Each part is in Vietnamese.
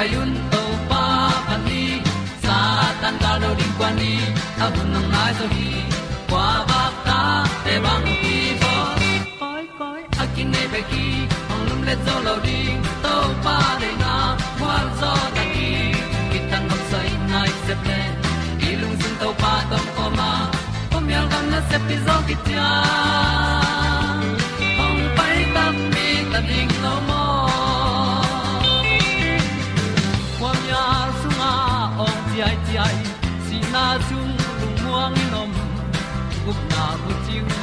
Hong to pa pan ni Sa tan ga lo ding kwan ni A bu nang mai so hi. Kwa ba ta te bang ki bo Koi koi a kin nei pe ki ong lum le zo lo ding To pa de na Kwa zo ta ki Ki tan nok sai nai se pe ilung sun to pa tom ko ma pom yal gam na se pi zo ki tia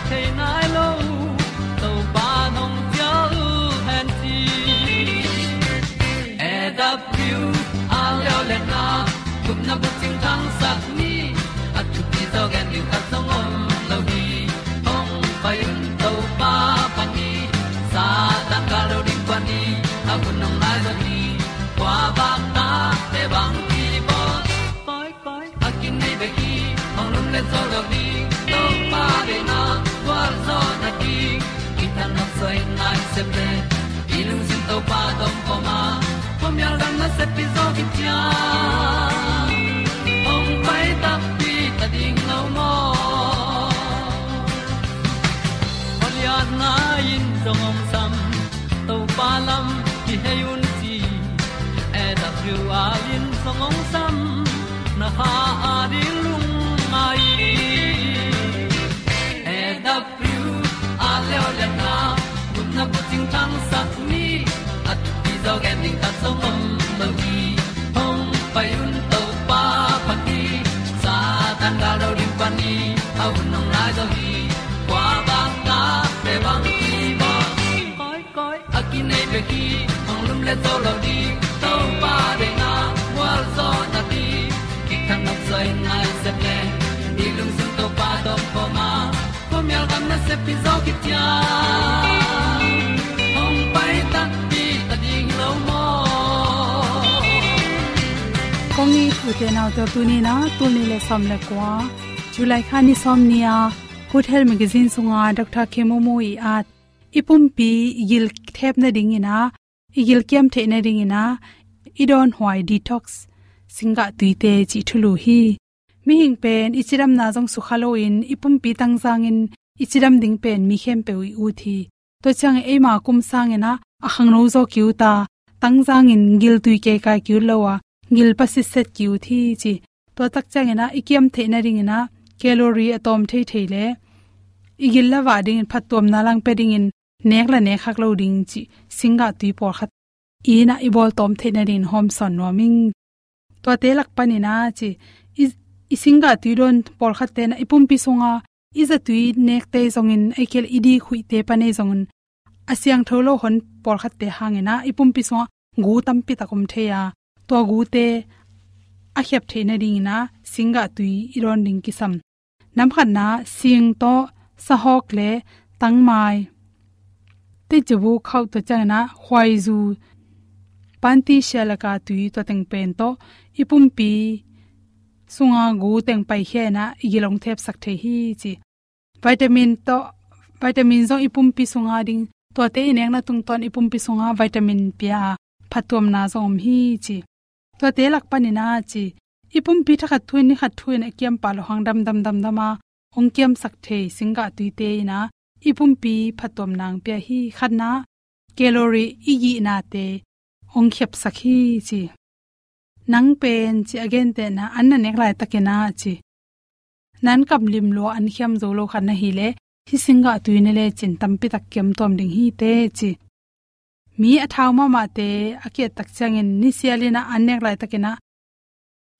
chiu the se ple lung sin to pa tom ko ma pom yal gam na se pi zo ki tia ong pai ta pi ta ding lo mo ol ya na in song om sam to pa lam ki hay un ti e da thru a lin song om sam na ha song om lo gi hong pai un to pa pa ti sa tan ga do ri pa ni au nong lai do gi kwa ba ta pe bang ki ba koi koi a nei pe ki hong lum le to lo di to pa de na wa zo na ti ki kan nok sai nai se ple ni lung sun to pa do po ma. Po mi al gam na se pi zo ki kongi thute naw to tuni na tuni le som le kwa julai khani som nia hotel magazine sunga dr kemomo i at ipum pi yil thep na ding ina igil kem the na ding ina idon hwai detox singa tuite chi thulu hi mi hing pen ichiram na jong su halloween ipum pi tang zangin ichiram ding pen mi khem pe ui u thi to chang e ma kum sang ena a khang no zo kyu ta tang in gil tui ke ka kyu lowa ngil pasi set kiu thi chi to tak chang ena ikiam the na ring na, calorie atom thei thei le igil la wa ding phat tom na lang pe ding in nek la nek khak lo ding chi singa tui por khat ina ibol tom the na rin hom son no to te lak pani na chi isinga tuiron por khat te na ipum pi songa iza tui nek te zongin aikel idi khui te pane zongun asyang tholo hon por khat te hangena ipum pi songa gu tam pi takum theya to gu te a khyap theina ring na singa tui iron ding ki sam nam khan na sing to sahok le tangmai te chubu khau to chana khwai zu panti shalaka tui to teng pen to ipum pi sunga gu teng pai he na igilong thep sak the hi chi. Vitamin to, vitamin zo ipum pi sunga ding to te ineng na tung ton ipum pi sunga vitamin pia phatom na zom hi chi to te lak pani chi. Ipum pi thakhat thuin ni khat thuin a kiam pa hang dam dam dam dama ong kiam sak the singa tuite na. Ipum pi phatom nang pia hi khanna calorie igi na te. Ong khep sakhi chi. Nang pen chi again te na. An na nek lai takena chi. Nan kam lim lo an khiam zo lo khan na hi le. Hi singa tuine le chin tam pi tak kem tom ding hi te chi mi athaw ma ma te ake tak changin ni sialina an nek lai takena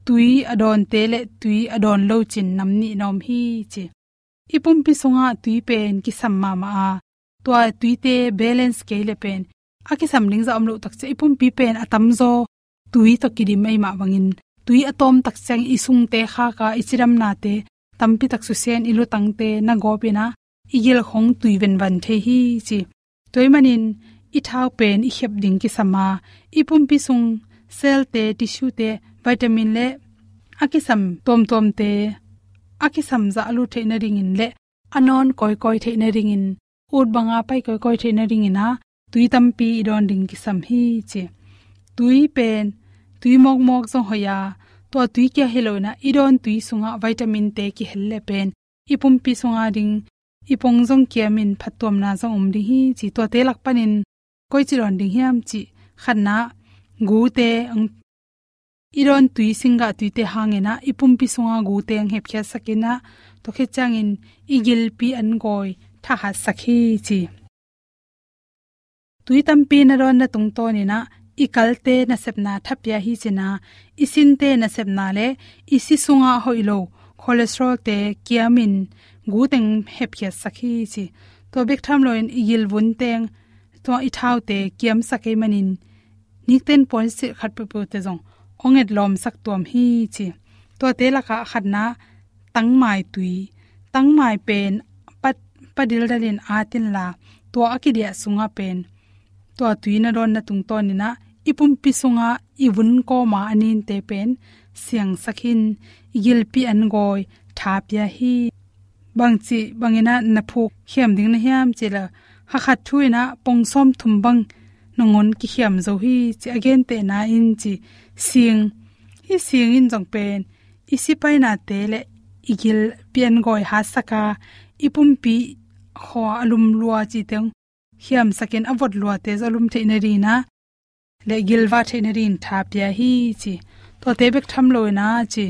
tui adon te le tui adon lo chin nam ni nom hi chi. Ipum pi songa tui pen ki samma ma a. To tui te balance ke le pen. Aki samling za amlo tak che ipum pi pen atam zo tui to kidi mai ma wangin. Tui atom tak chang isung te kha ka ichiram na te. Tampi tak su sen ilu tang te na go pe na. Igil khong tui ven van the hi chi. Toy manin i thau pen i khep ding ki sama ipum pi sung cell te tissue te vitamin le. Akisam tom tom te akisam za lu the na ring in le. Anon, koi koi the na ring in ut banga pai, koi koi the na. Ring ina tui tampi idon ding ki sam hi, che. Tui pen, tui mok mok zo hoya. To tui kya helona iron tui sunga vitamin te ki helle pen. Ipum pi sunga ding. Ipong jong kya min phatom na jong um ri hi, chi to te lak panin koi chi ron ding hiam chi khanna gu te ang, iron tui singa tui te hangena ipum pi sunga gu te ang hep kya sakena to khe changin igil pi an goi tha ha sakhi chi tui tam pi na ron na tung to ni na ikalte na sepna thapya hi chena, isin te na sepna le, isi sunga hoilo, cholesterol te kiamin gu teng hep kya sakhi chi to bek tham loin igil bun teng to i thau te kiam sakai manin. Nikten point se khat pe pe te jong onget lom sak tom hi chi. To te la kha khatna tang mai tui. Tang mai pen, pat, padil dalin atin la to akidia sunga pen. To tuina ron na tung ton ni na, ipum pisunga iwun ko ma anin te pen. Siang sakhin pi an goi thapya hi. Bangchi bangena na phuk hiam ding na hiam chela ha khat thuina pongsom thumbang nongon ki hiam zo hi chi again te na in chi sing hi sing in jong pen. Isi pai na te le igil pian goi ha saka. Ipum pi ho alum lua chi teng. Hiam sakin avot lua te zalum the na ri na. Le gilwa theina rin tha pia hi chi. To te bek tham loi na chi.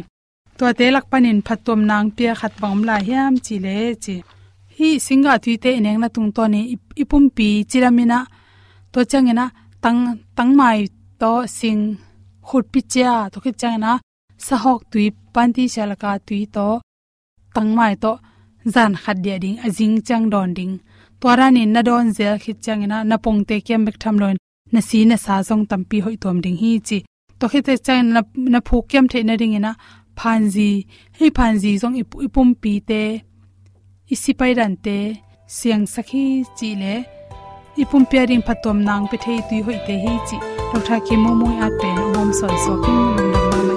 To te lak panin phatom nang pia khat bang la hiam chi le chi hi singa tui te eneng na tung to ni ipum pi chiramina, to changena, tang tang mai to sing khut pi cha to khi changena sahok tui, panti shalaka tui to tang mai to zan khat dia ding ajing chang don ding. Torani na don zel khit changena, na pongte kem bek tham loin, na si na sa jong tampi hoi tom ding. Hi chi, to khite chang na na phu kem the na ring ina phanji hei phanji jong ipum pi te isi pai siang sakhi chi le ipum piaring phatom nang pe thei tui hoi te hi chi to tha ki mo moi at pen om son so king lung dam ma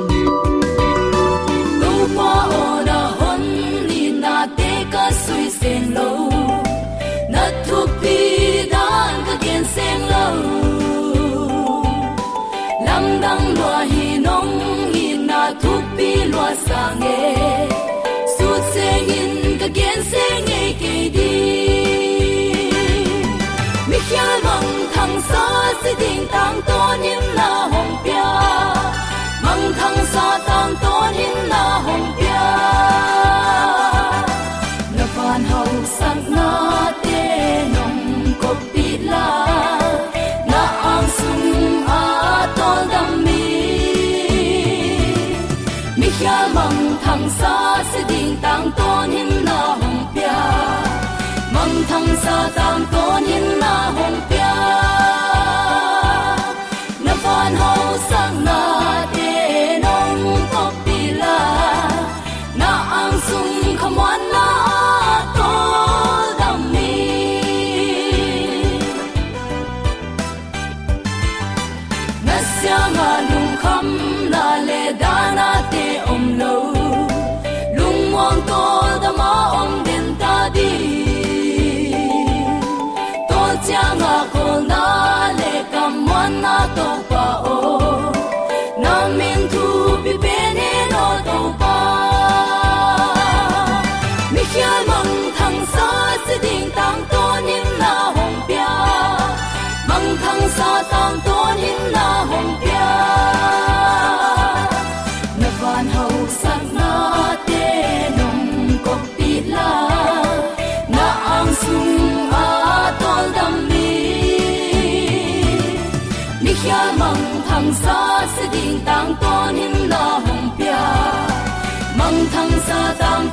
thang sa se ding tang to nim na hồng pia. Mong thang sa tang tôn nim na hồng pia. Na phan hau sang na te nong tóc pi la. Na ang sung kham wan na to đam mi. Na sia nga lung kham na le dana te om lo na to pa o na min tu bi be ne no to pa mi khia mong thang sa se ding tang to nim na hong pia mong thang sa tang to nim se tang to nim na hong pia. Mong thang sa tang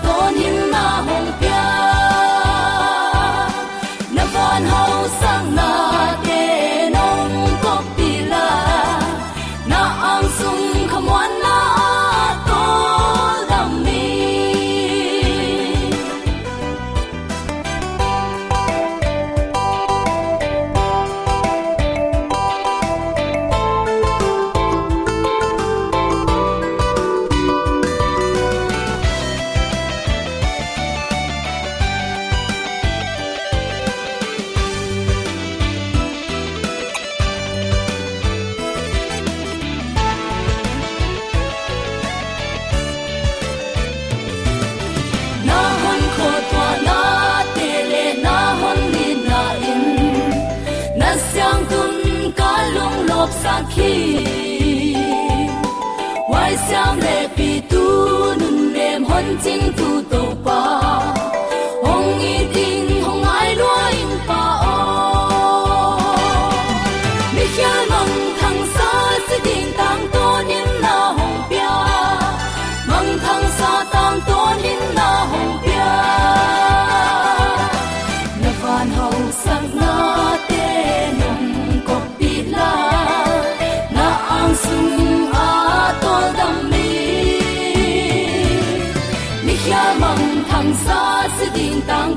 lem hon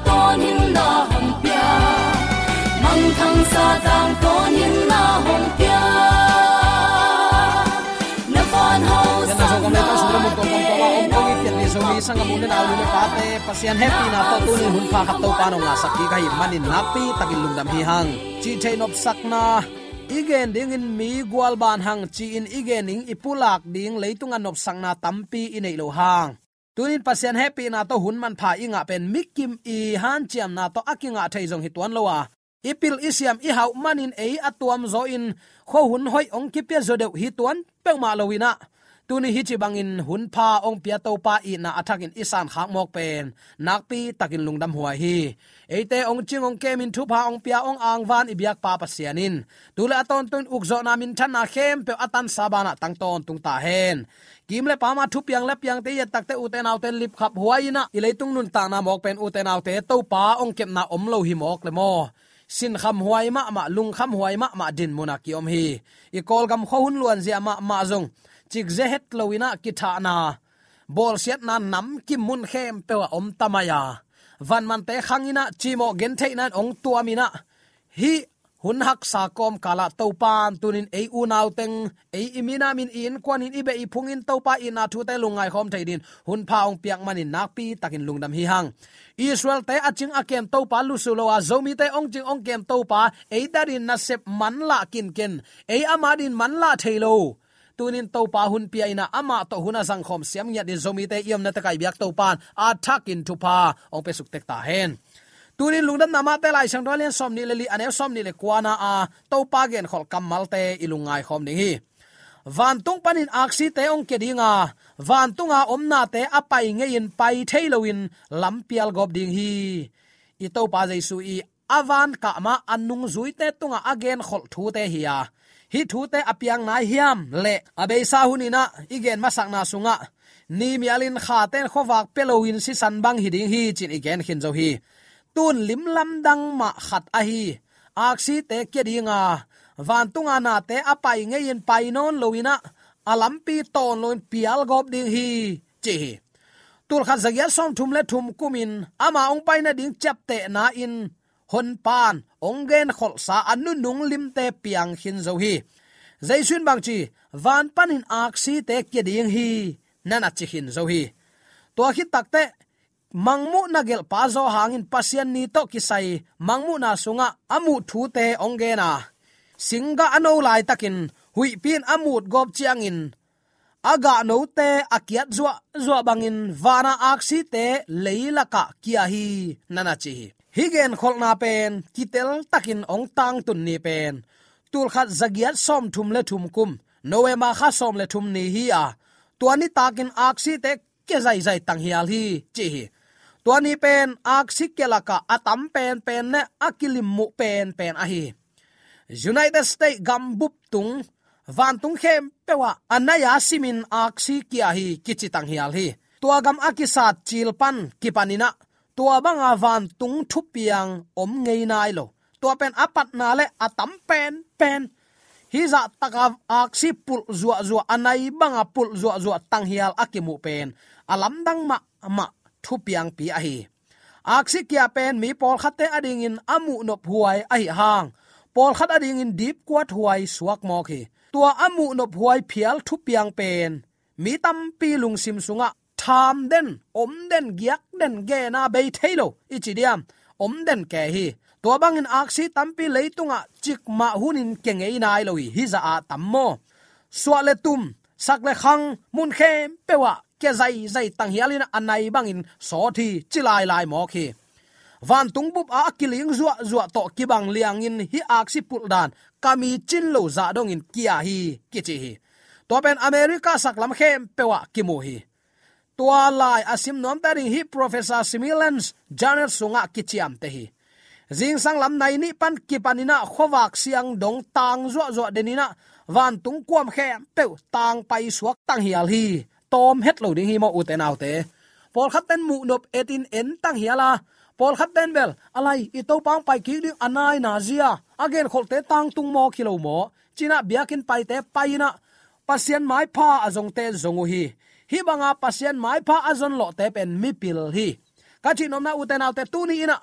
ding tang to nim na hong pia. Mong thang sa tang to nim na hong pia. Na van hau Yan ang sang sokam na nito sa drumong tong alu ni pate pasian happy na to tunin hun pha khat to pano nga sakki kai manin napi takin lungdam hi hang chi chain of sakna igen ding in mi gwal ban hang chi in igen ing ipulak ding leitung anop sangna tampi inei lo hang tunin pasien happy na to hunman pha inga pen mikim i han chiam na to akinga theizong hi tuan lowa. Ipil isiam i hau manin ei atuam zo in. Kho hun hoi ong ki pe zo deu hi tuan pe ma lowina tuni hi chi bangin hun pha ong pia to pa i na athakin isan khak mok pen. Nakpi takin lungdam huai hi. Eite ong ching ong kemin thu pha ong pia ong ang van ibyak pa pasianin tule aton tun ukzo na min than na khem pe atan sabana tang ton tung kim le kimle pama thu piang le piang te ya tak te uten auten lip khap huaina ileitung nun ta na mok pen uten autte to pa ong kep na om lo hi mok le mo sin kham huai ma ma lung kham huai ma ma din muna ki om hi. I kol gam kho hun luan zia ma ma zong chik ze het loina ki tha na. Bol siat na nam ki mun khem pe wa om tamaya van man te khangina chimo gen the nan ong tuamina hi hun hak sa kom kala to pan tunin ei u naw teng, ei imina min in kwan in ibe i in to pa in na thu te lungai khom theidin hun pha ong piak manin nak pi takin lungdam hi hang. Israel te aching akem to pa lu su lowa zomi te ong ching ong kem to pa ei darin na sep man la kin ken, ei amadin man la thailo tunin to pa hun pi ina ama to huna sang khom siam nya di zomi te yom na ta kai biak to pan a thak in pa ong pe suk tek ta hen tunin lungdam nama te lai sang dolen som ni le ane som ni le kwana a to pa gen khol kamal te ilungai khom ni hi. Van tung panin aksi te ong ke dinga, van tunga omna te apai nge in pai thailoin lampial gob ding hi. I to pa jaisu i avan ka ma anung zui te tunga again khol thu te hiya hi thu te apiang nai hiam le abe sa hunina igen masak na sunga. Ni mialin kha ten khowak peloin si san bang hiding hi, chin igen khin zo hi tun lim lam dang ma khat a hi. Aksi te ke dinga van tunga na te apai nge yên pai non loina alampi ton loin pial gop ding hi. Chi tul khat zagya som thum le thum kumin. Ama ong pai na ding chap te na in. Hon pan, ong gen khol sa anu nung lim te piang hin zo hi. Zaisun bang chi, van panin ak si te kia ding hi. Nana chi hin zo hi. To khi takte mangmu na gel pa zo hangin pasian ni to kisai. Mangmu na sunga amu thu te ongge na. Singa ano lai takin, hui pin amut gop chiang in aga no te akiat zwa zwa bangin, vana aksi te leila ka kia hi, nana chi. Higen kholna pen, kitel takin ong tang tun ni pen. Tul khat zagiat som thum le thum kum noema kha som le thum ni hi a. Tuani takin aksi te ke zai zai tang hial hi, chi hi tuani pen aksi kelaka atam pen pen ne, akilim mu pen pen a hi united states gambup tung, van tung khem, pewa, anaya simin aksi kia hi kichi tang hial hi. Tua gam akisat chilpan, kipanina. Tua banga van tung thu piang om ngei nai lo. Tua pen apat na le, atam pen pen. Hi za taka aksi pul zuwa zuwa anai banga pul zuwa zuwa tang hial akimu pen. Alam dang ma ma thu piang pi a hi aksi kia pen, mi pol khate ading in amu no huai ai hang. Pol khat ading in deep kwat huai suak mo khi. Tua amu no huai phial thu piang pen. Mi tam pi lung sim sunga, tham den, om den giak den ge na be thailo ichidiam om den ke hi. Tua bang in aksi tampi leitunga chik ma hunin kengei nai loi hi za a tammo swale tum sakle khang, mun khem pewa ke zai zai tang hialin anai bangin, so thi chilai lai mo khi. Van tung bup a kiling zuwa zuwa to kibang liang in hi aksi pul dan. Kami chin lo za dong in kia hi kichi hi. To pen america saklam khem pewa kimu hi. Tua lai asim nom taring hi professor similans janet sunga kichiam te hi. Jing sang lam nai ni pan kipanina khowak siang dong tang zo zo denina van tung kwam khem pe tang pai suak tang hial hi tom het lo ding hi mo uten autte pol khat ten mu nop etin en tang hiala pol khat ten bel alai i to pang pai ki ding anai na zia. Again, khol te tang tung mo kilo mo china biakin pai te paina pasien mai pha azong te zongu hi. Hi banga pasien mai pha azon lo te pen mi pil hi. Ka chi nom na uten autte tu ni ina.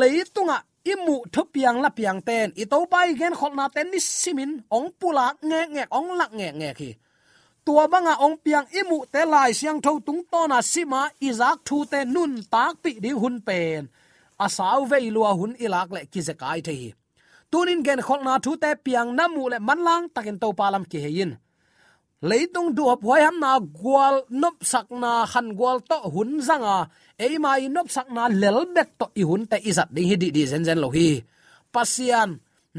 Leitunga imu thupiang la piang ten i to pai gen khol na ten ni simin, ong pula nge nge, ong lak nge nge khi tua banga ong piang imu te lai siang tho tung to na sima izak thu te nun tak pi di hun pen. Asaw ve lua hun ilak le ki zakai the hi. Tunin gen khol na thu te piang namu le manlang takin to palam ki hein leitung du hop hoi ham na gwal nop sak na han gwal to hun zanga. Ei mai nop sak na lel bet to i hun te izat ding hi di di zen zen lo hi. Pasian,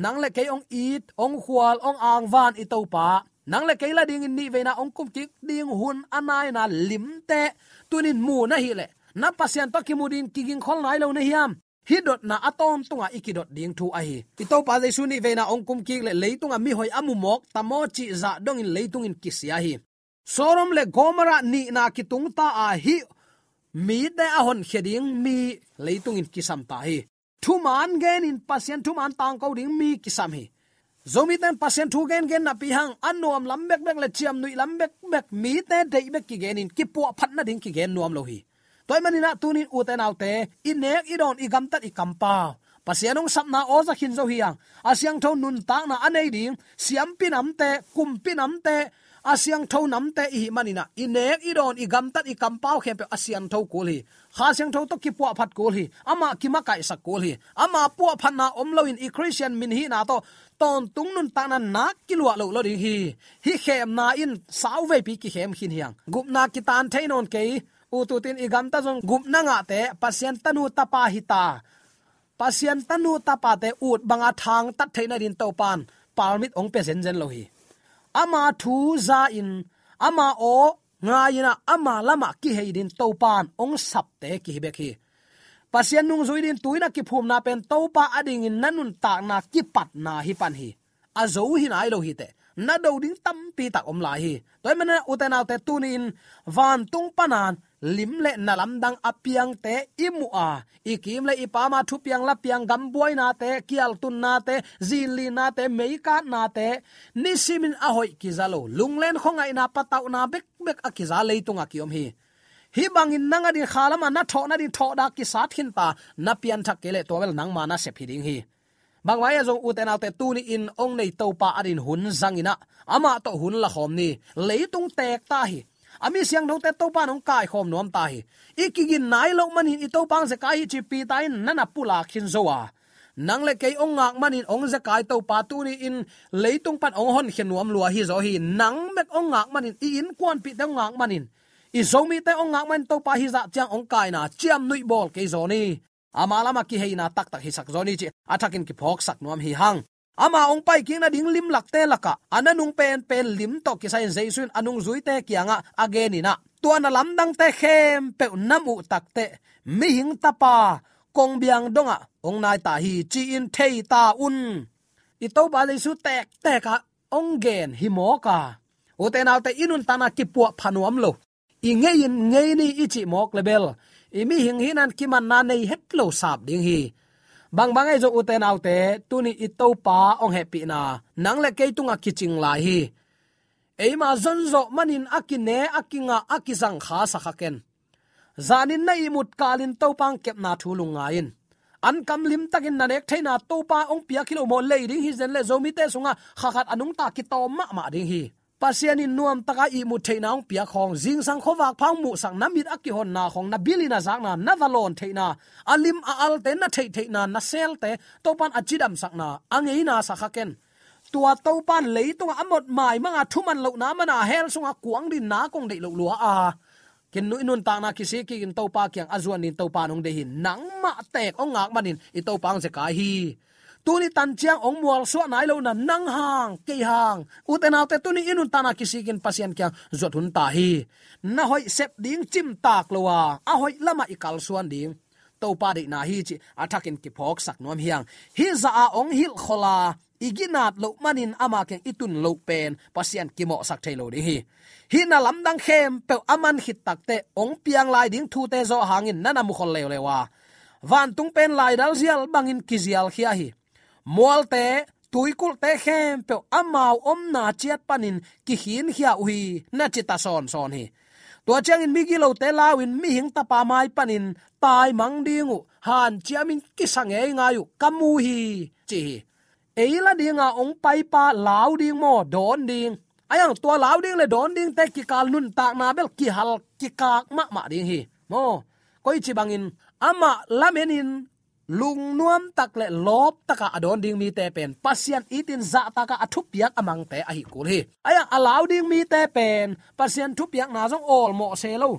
nang le ke ong eat ong khwal ong ang van i to pa nang le keila ding ni ve na ong kum ki ding hun anai na limte tunin mu na hi le na pasien to ki mudin kiging khol nai lo na hiam. Hi dot na atom tunga ikidot ding thu ai i to pa jaisu ni veina ong kum ki le leitunga mi hoi amu mok tamo chi za dong dạ in leitung in kisya hi sorom le gomara ni na ki tung ta a hi mi de a hon kheding mi leitung in kisam ta hi thuman gen in pasien thuman tang ko ding mi kisam hi zomi ten pasien thu gen gen na pi hang anom lambek bek le chiam nui lambek bek mi te dei bek ki gen in. Ki pu phat na ding ki gen nuam lo hi toy manina tunin nek i inek idon gam tat ikampa pasianong sapna oza khin zo hiang asyang thon nun ta na anei ding siam pinam te kum pinam te asyang tho nam te i manina. Inek i don i gam tat i kam pau khem pe asyang tho kul hi. Kha syang tho to ki pu phat kul hi. Ama ki ma kai sak kul hi. Ama pu phat na om loin i christian min hi na to. Ton tung nun ta na na ki lo lo ding hi. Hi khem na in sau ve pi ki khem hin hiang. Gup na ki tan thein on ke u tu tin i gam ta jong gup na nga te. Pasien tanu ta pa hi ta. Pasien tanu ta pa te. Ut banga thang tat theina rin to pan. Palmit ong pe zen zen lo hi ama thu za in. Ama o, nga ina ama lama ki heidin topan ong sap te ki be khi pasian nung zui din tuina ki phum na pen topa ading in nanun ta na ki pat na hi pan hi. A zo hi nai lo hi te. Na do ding tam pi tak om la hi. Toy mena uten autte tunin van tung panan lim le na lam dang apiang te imu a. Ikim le ipama thu piang la piang gam boy na te, kial tun na te zin li na te meika na te. Nisimin a hoi ki zalo lunglen khongai na, patau na, bek bek a ki za leitunga kiom hi. Hi bangin nanga din khalama na tho na din tho da ki sat hin ta na pian thak kele towel nang ma na se phiding hi. Bangwai azong uten alte tuni in ong nei topa adin hun zangina ama to hun la khom ni. Leitung tek ta hi ami siang lo te to pa nong kai khom nom ta hi. Ikigin nai lo manin i to pang se kai chi pi tai nana pula khin zowa. Nang le kei ong ngak manin ong za kai to pa tu ni in leitung pan ong hon khen nuam lua hi zo hi. Nang mek ong ngak manin i in kwan pi te ngak manin. I zo mi te ong ngak man to pa hi za chang ong kai na chiam nui bol ke zo ni. Amala ma ki heina tak tak hi sak zo ni chi. Athakin ki phok sak nuam hi hang ama ong pai king na ding lim lak te laka. Ananung pen pen lim to ki sai jaisun anung zui te kianga again ina tua na lam dang te khem pe namu tak te. Mi hing tapa kong biang donga ong nai ta hi chi in thei ta un. I to ba le su tek te ka ong gen hi mo ka. O te nau te inun tana ki pu phanuam lo. I nge in nge ni i chi mok lebel i mi hing hinan ki man na nei het lo sap ding hi bang bang ai zo uten autte, tuni itto pa ong happy na. Nang le ke tunga kiching lai hi. Eima zonzo manin akine akinga akizang kha sakhaken. Zanin na imut kalin to pang kep na thulunga in an kam lim takin na nek thaina to pa ong pia kilo mo le ding hi zen le zomi te sunga khakhat anung ta ki to ma ma ding hi pasian in nuam taka i mu theina ong pia khong. Jing sang khowak phang mu sang namit aki hon na khong. Na bilina zak na na valon theina. Alim a al te na thei theina, na sel te topan achidam sang na. Angei na sakhaken tua topan lei to amot mai manga thuman lo na mana hel sunga kuang din na kong dei lo lua a. Kin nu inun ta na kisi ki in topa kyang azuan din topa nong de hin. Nang ma tek ong ngak manin i to pang se ka hi tuni tan chiang ong mual so nai lo na nang hang ke hang. Uten autte tuni inun tana kisikin pasien kya zot hun ta hi. Na hoi sep ding chim tak lowa a hoi lama ikal suan ding. To pa de na hi chi athakin ki phok sak nom hiang. Hi za a ong hil khola. Iginat lo manin ama ken itun lo pen. Pasien kimo sak thailo de hi. Hi na lam dang khem pe aman hit takte ong piang lai ding thu te zo hangin nana mu khol lew lewa. Van tung pen lai dal zial bangin kizial khia hi mual te tuikul te khem pe amau om na chiat panin, ki hin hia ui na chita son son hi. To chang in migi lo te lawin mi hing ta pa mai panin, tai mang dingu, han chiamin ki sange ngayu kamu hi, chi eila dinga ong pai pa law ding mo, don ding. Ayang, tua law ding le don ding te ki kal nun ta na bel, ki hal, ki kak ma ma ding hi. Mo, koi chi bangin ama lamenin lung nuam tak le lop taka adon ding mi te pen pasien itin za taka athup yak amang te ahi kul hi aya allow ding mi te pen pasien thup yak na jong all mo se lo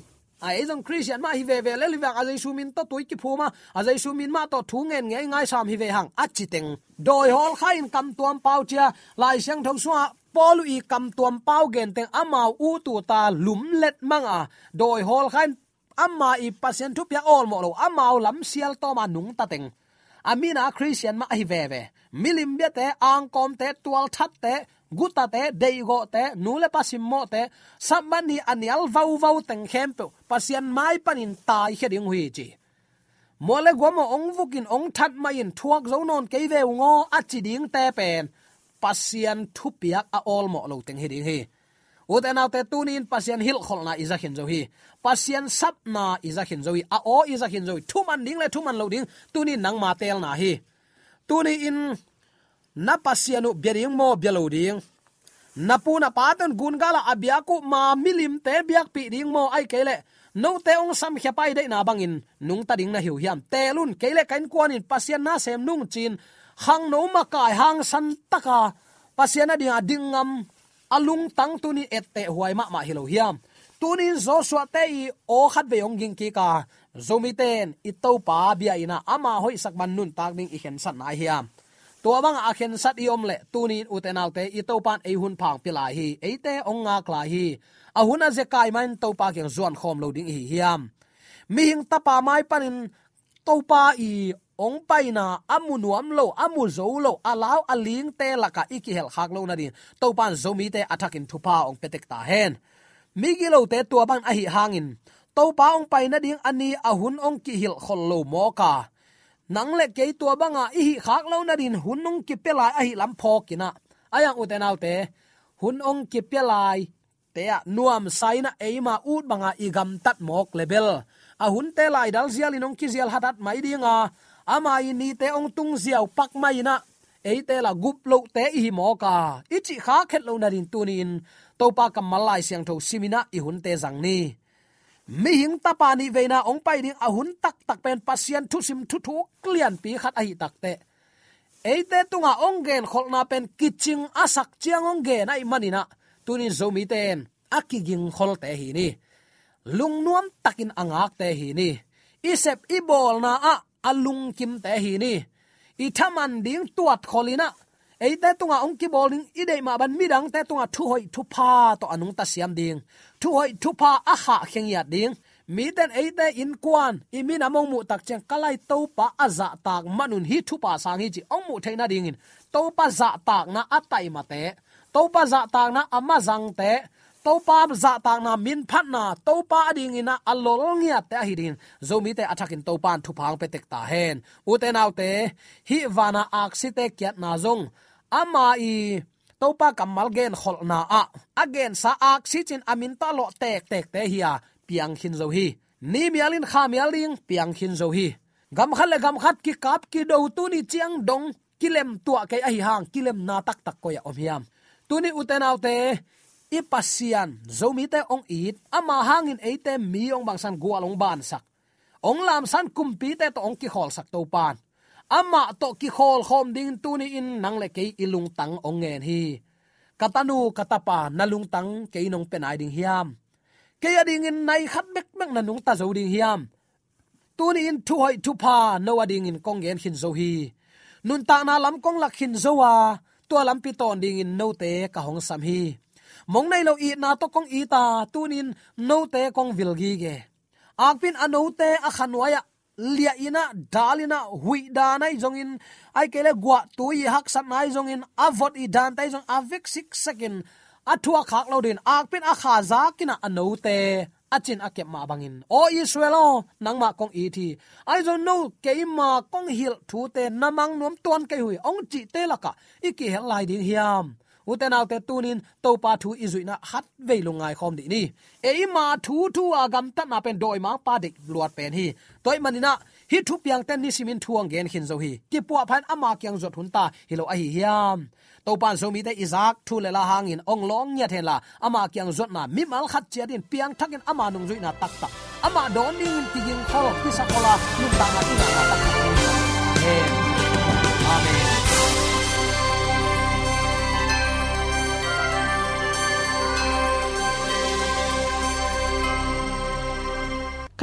ai jong christian ma hi ve ve le liwa azai sumin to toi ki phuma azai sumin ma to thu ngen nge ngai sam hi ve hang achiteng doi hol khain kam tuam pau chia lai sang thong suwa polu i kam tuam pau gen teng amau u tu ta lum let manga. doi hol khain amma i pasien thu pya ol mo lo. Amao lam sial to ma nung ta teng. Amina christian ma hi ve ve. Milim bia te, ang kom te, tual that te, guta te deigo te, nule pasim mo te. Samani anial vau vau teng khem pe. Pasien mai panin tai he ding hui chi. Mole gomo ong vukin ong that mai in thuak zo non ke ve ngo achi ding te pen. Pasien thu piak a ol mo lo teng he ding he uten autte tunin pasien hil kholna iza khin zo hi pasien sapna iza khin zo hi a o iza khin zo thu ding le thuman lo ding. Tunin nang ma tel na hi. Tuni in na pasianu bering mo belo ding. Napuna paton gun gala abyaku ma milim te biak pi ding mo ai kele no te ong sam khia pai dei na bangin nung ta ding na hiu hiam. Telun kele kain kwanin pasien na sem nung chin. Hang no ma kai hang san taka. Pasian na ding ngam alung tang tuni ette huai ma ma hilo hiam. Tunin joshua te i o khat ve yong ging ki ka. Zomi ten, i to pa bia ina ama hoi sak ban nun tak ding i khen san na hiam. To bang a khen sat i om le, tunin utenaw te i to pan ei hun phang pilai hi eite ong nga kla hi. A hun a ze kai main to pa kyang zuan khom lo ding hi hiam. Mi hing tapa mai panin to pa i ong pai na amu nuam lo, amu zo lo alaw aling te laka iki hel khak lo na din. To pan zomi te attacking thupa ong petek ta hen. Migi lo te tua bang a hi hangin. To pa ong pai na ding ani ahun ong ki hil khol lo mo ka. Nang le ke tua banga i hi khak lo na din, hun ong ki pelai a hi lam pho kina ayang uten autte hun ong ki pelai te a nuam saina eima ut banga igam tat mok level ahun te lai dal zialin ong ki zial hatat mai dinga ama ni te ong tung ziaw pak mai na eite la gup lo te i mo ka ichi kha khet lo na din tunin topa ka malai siang tho simina i hun te zang ni mi hing ta pa ni veina ong pai ding a hun tak tak pen pasian thu sim thu thu klian pi khat ai tak te eite tunga ong gen khol na pen kiching asak chiang ong gen ai manina tunin zomi ten akiging khol te hi ni lung nuam takin angak te hi ni isep ibol na a alung kim te hi ni. I thaman ding tuat kholina eite tunga ong à ki bowling dei ma ban midang te tunga à thu hoi thu pa to anung ta siam ding thu hoi thu pa a kha kheng ya ding mi ten eite in kwan i nằm mong mu tak cheng kalai to pa aza dạ tak manun hi thu pa sang hi chi ong mu theina ding in to pa za tak na atai ma te to pa za tak na ama zang te to pa za tak na min phat na to pa ding ina alol ngia te hi din. Zomi te athakin to pan thu phang pe tek ta hen. U te nau te, hi wana aksite kyat na zong. Ama i topa kamal gen khol na a. Again sa ak si chin amin ta lo tek tek te hiya piang khin zo hi. Ni mialin kha mialing piang khin zo hi. Gam khale gam khat ki kap ki do tu ni chiang dong, kilem tua kai a hi hang, kilem na tak tak ko ya om hiam. Tuni uten autte i pasian zomi te ong it, ama hangin eite mi ong bang san gualong ban sak. Ong lam san kumpi te to ong ki khol sak to pan. Ama to ki khol khom ding tu ni in nang le ke ilung tang ong ngen hi. Katanu katapa nalung tang ke nong penai ding hiam. Ke ading in nai khat mek mek na nung ta zo ding hiam. Tu ni in thu hoi thu pa no ading in kong gen hin zo hi. Nun ta na lam kong lak hin zo wa tua lam pi ton ding in no te ka hong sam hi mong nei lo i na to kong i ta, tunin no te kong vilgi ge. Akpin ano te a khanwaya lia ina dalina hui da nai jongin ai kele gwa tu i hak sat nai jongin avot i dan tai jong avik sik second athua khak lo din. Akpin a kha za kina ano te achin akep ma bangin o israel nang ma kong i thi. I don't know ke ma kong hil thu te namang nom ton ke hui. Ong chi te laka iki hel lai din hiam. Uten autte tunin to pa thu izuina hat veilungai khom di ni e ma thu thu agam ta na pen doi ma pa dik luat pen hi toy manina hi thu piang ten ni simin thuang gen khin zo hi ki pu phan ama kyang zot hun ta hi lo a hi hiam to pan zo mi te izak thu le la hangin ong long nya the la ama kyang zot na mi mal khat chia din piang thakin ama nung zuina tak tak ama don ding ti ging khol ki sakola nu ta na ti na tak amen